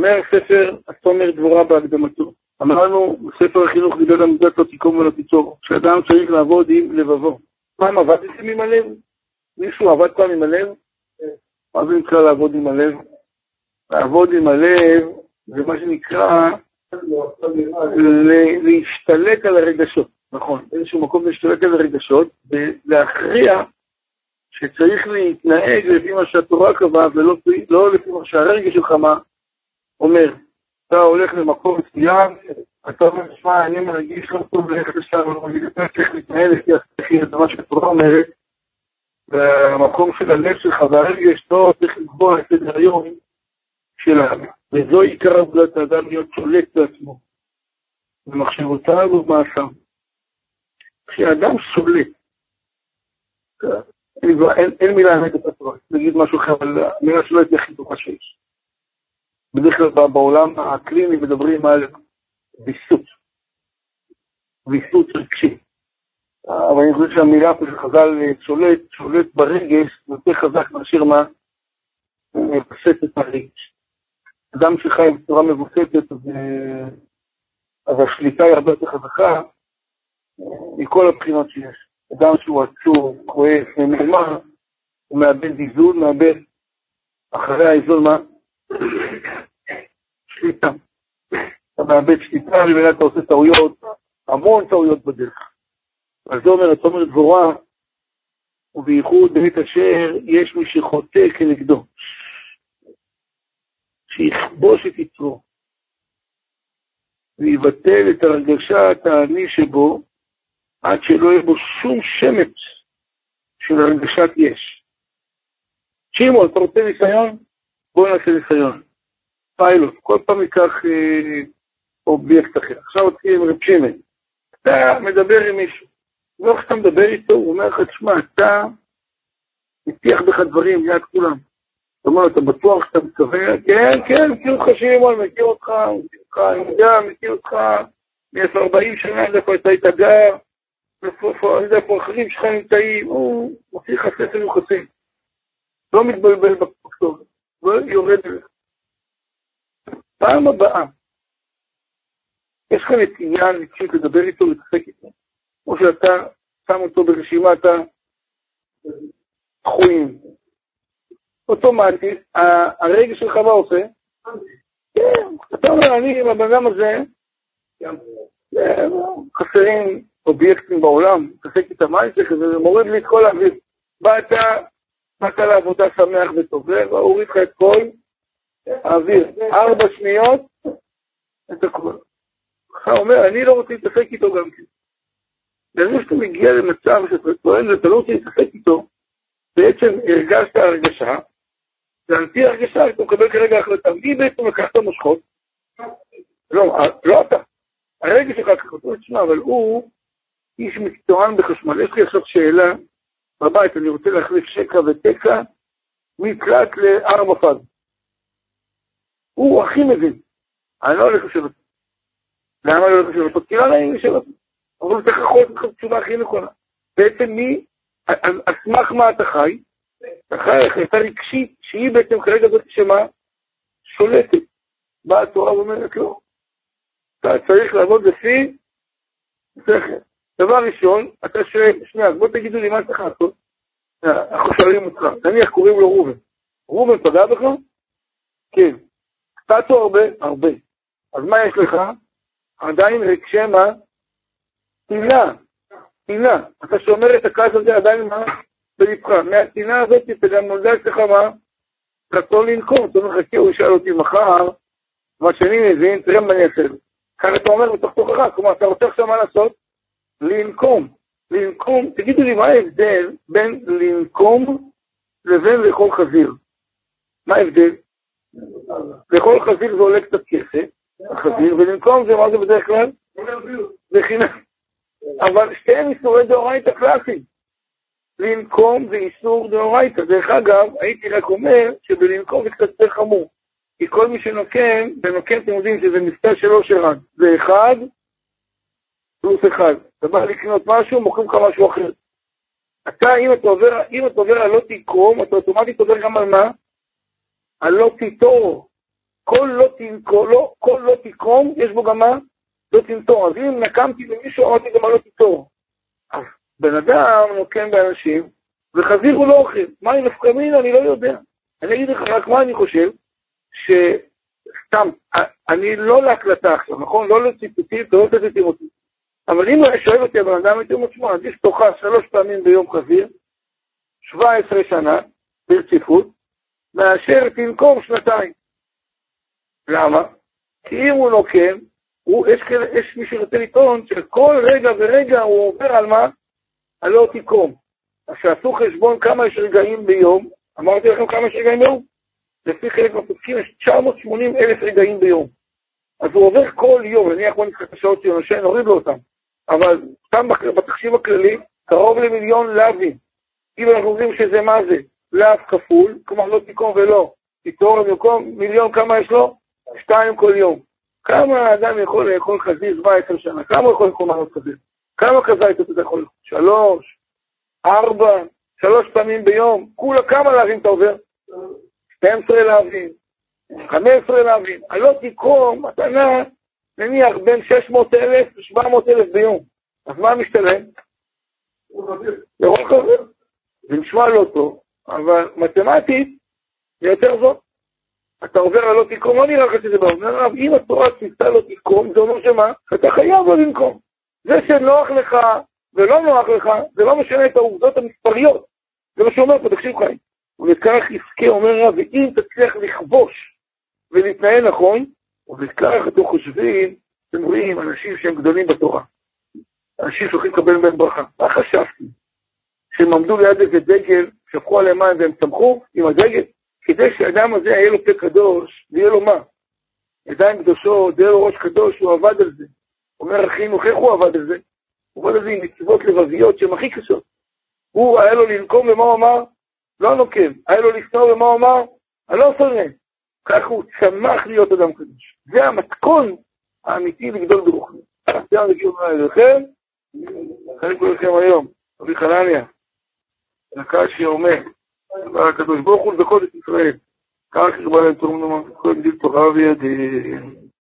אומר ספר התומר דבורה בהקדמתו. אמרנו בספר החינוך גדול עמדת לא תיקום ולא תיצור, שאדם צריך לעבוד עם לבבו. פעם עבדתם עם הלב? מישהו עבד פעם עם הלב? מה זה נקרא לעבוד עם הלב? לעבוד עם הלב זה מה שנקרא להשתלט על הרגשות, נכון, איזשהו מקום להשתלט על הרגשות ולהכריע שצריך להתנהג לפי מה שהתורה קבעה ולא לא לפי מה שהרגש שלך מה אומר. אתה הולך למקום מסוים, אתה אומר, שמע, אני מרגיש לא טוב ללכת לשם, אני אתה צריך להתנהל לפי השכל, זה מה שהתורה אומרת, והמקום של הלב שלך והרגש לא צריך לקבוע את סדר היום שלנו. וזו עיקר עבודת האדם להיות שולט בעצמו, במחשבותיו ובמעשיו. כשאדם שולט, אין, אין, מילה את התורה, נגיד משהו אחר, אבל המילה שולט היא הכי טובה שיש. בדרך כלל בעולם הקליני מדברים על ויסות, ויסות רגשי. אבל אני חושב שהמילה פה של חז"ל שולט, שולט ברגש, יותר חזק מאשר מה מבסס את הרגש. אדם שחי בצורה מבוססת, אז, אז השליטה היא הרבה יותר חזקה מכל הבחינות שיש. אדם שהוא עצור, כועס, ממורמר, הוא מאבד איזון, מאבד אחרי האיזון מה? שליטה. אתה מאבד שליטה, ממילא אתה עושה טעויות, המון טעויות בדרך. אז זה אומר, אתה אומר דבורה, ובייחוד בית אשר יש מי שחוטא כנגדו. שיכבוש את יצרו, ויבטל את הרגשת האני שבו, עד שלא יהיה בו שום שמץ של הרגשת יש. שמעון, אתה רוצה ניסיון? בוא נעשה ניסיון. פיילוט, כל פעם ניקח אה, אובייקט אחר. עכשיו נתחיל עם רב שמעון. אתה מדבר עם מישהו, ואיך אתה מדבר איתו, הוא אומר לך, תשמע, אתה מטיח בך דברים ליד כולם. זאת אומרת, אתה בטוח שאתה מתכוון, כן, כן, מכיר אותך שמעון, מכיר אותך, מכיר אותך, אני יודע, מכיר אותך, מ 40 שנה, איפה אתה היית גר, איפה, האחרים שלך נמצאים, הוא מוציא לך ספר יוחסין. לא מתבלבל בכתובת, ויורד אליך. פעם הבאה, יש לך נתינה רגשית לדבר איתו, להתעסק איתו, כמו שאתה שם אותו ברשימת הדחויים. אוטומטית, הרגש שלך מה עושה? כן, אתה אומר, אני עם הבן אדם הזה, חסרים אובייקטים בעולם, מתעסק איתם, מה אני צריך? זה מוריד לי את כל האוויר. באת, באת לעבודה שמח וטוב, זה הוריד לך את כל האוויר. ארבע שניות, את הכול. אתה אומר, אני לא רוצה להתעסק איתו גם כן. ברגע שאתה מגיע למצב שאתה טוען ואתה לא רוצה להתעסק איתו, בעצם הרגשת הרגשה, ועל פי הרגשה אתה מקבל כרגע החלטה. מי בעצם לקח את המושכות? לא, לא אתה. הרגש שלך אותו, תשמע, אבל הוא איש מקצוען בחשמל. יש לי עכשיו שאלה בבית, אני רוצה להחליף שקע ותקע מקלט לארבע פאז. הוא הכי מבין. אני לא הולך לשבת. למה לא הולך לשבת? כי לא נעים לשבת. אבל הוא צריך לאכול את התשובה הכי נכונה. בעצם מי, על סמך מה אתה חי? אתה חי החלטה רגשית, שהיא בעצם כרגע זאת שמה? שולטת. באה התורה ואומרת לא. אתה צריך לעבוד לפי שכל. דבר ראשון, אתה שואל, שנייה, בוא תגידו לי מה צריך לעשות. אנחנו שואלים אותך, נניח קוראים לו ראובן. ראובן פגע בך? כן. קצת או הרבה? הרבה. אז מה יש לך? עדיין רגשי מה? טינה. טינה. אתה שומר את הכעס הזה עדיין מה? בלבך. מהטינה הזאת אתה גם נולדה אצלך מה? רצון לנקום. אתה אומר, חכה, הוא ישאל אותי מחר, מה שאני מבין, תראה מה אני אעשה. כאן אתה אומר בתוך תוכך, כלומר, אתה רוצה עכשיו מה לעשות? לנקום. לנקום, תגידו לי, מה ההבדל בין לנקום לבין לאכול חזיר? מה ההבדל? לאכול חזיר זה עולה קצת כסף, החזיר, ולנקום זה, מה זה בדרך כלל? זה חינם. אבל שתיהם איסורי דאורייתא קלאסיים. לנקום זה איסור דאורייתא. דרך אגב, הייתי רק אומר שבלנקום זה קצת יותר חמור. כי כל מי שנוקם, ונוקם אתם יודעים שזה מבטא של אושר רק. זה אחד פלוס אחד. אתה בא לקנות משהו, מוכרים לך משהו אחר. אתה, אם אתה עובר, אם אתה עובר על לא תקרום, אתה אוטומטית עובר גם על מה? על לא תיטור. כל לא תנקום, לא, כל לא תקום, יש בו גם מה? לא תנטור. אז אם נקמתי במישהו, אמרתי גם מה לא תנטור. אז בן אדם נוקם באנשים, וחזיר הוא לא אוכל. מה עם נפקמין? אני לא יודע. אני אגיד לך רק מה אני חושב, שסתם, אני לא להקלטה עכשיו, נכון? לא לציטוטים, לא לציטוטים אותי. אבל אם שואל אותי הבן אדם, הייתי אומר, תשמע, עדיף תאכל שלוש פעמים ביום חזיר, 17 שנה ברציפות, מאשר תנקום שנתיים. למה? כי אם הוא נוקם, הוא, יש, יש מי שרוצה לטעון שכל רגע ורגע הוא עובר על מה? על לא תיקום. אז שעשו חשבון כמה יש רגעים ביום, אמרתי לכם כמה יש רגעים ביום? לפי חלק מהפסקים יש 980 אלף רגעים ביום. אז הוא עובר כל יום, נניח בוא נקרא את השעות נושן, נוריד לו אותם. אבל סתם בתחשיב הכללי, קרוב למיליון לאווים. כאילו אנחנו אומרים שזה מה זה? לאו כפול, כלומר לא תיקום ולא. תיטור במקום מיליון, כמה יש לו? שתיים כל יום. כמה האדם יכול לאכול חזיר 17 שנה? כמה יכול לאכול מנות חזיר? כמה כזית אתה יכול? שלוש, ארבע, שלוש פעמים ביום. כולה כמה להבים אתה עובר? 12 להבים, 15 להבים. הלא תקרום, מתנה, נניח בין 600,000 ל-700,000 ביום. אז מה משתלם? לרוב חבר. זה נשמע לא טוב, אבל מתמטית זה יותר זאת. אתה עובר על לא תקרום, לא נראה לך שזה בא. אומר הרב, אם התורה ציוותה לא תקרום, זה אומר שמה? אתה חייב לא לנקום. זה שנוח לך ולא נוח לך, זה לא משנה את העובדות המספריות. זה מה שאומר פה, תקשיב חיים. וכך יזכה, אומר הרב, ואם תצליח לכבוש ולהתנהל נכון, וכך אתם חושבים, אתם רואים אנשים שהם גדולים בתורה. אנשים שהולכים לקבל מהם ברכה. מה חשבתי? שהם עמדו ליד איזה דגל, שפכו עליהם מים והם צמחו עם הדגל? כדי שהאדם הזה יהיה לו פה קדוש, ויהיה לו מה? ידיים קדושות, יהיה לו ראש קדוש, הוא עבד על זה. אומר אחינו, איך הוא עבד על זה? הוא עבד על זה עם מצוות לבביות שהן הכי קשות. הוא, היה לו לנקום ומה הוא אמר? לא נוקם. היה לו לשנוא ומה הוא אמר? אני לא שונא. כך הוא צמח להיות אדם קדוש. זה המתכון האמיתי לגדול ברוחנו. זה המקום אליכם, חלק לכם היום, רבי חנניה, הקשי אומר, הקדוש ברוך הוא את ישראל, כך הרבה להם תורם נאמר, כל גדיל תורה וידין.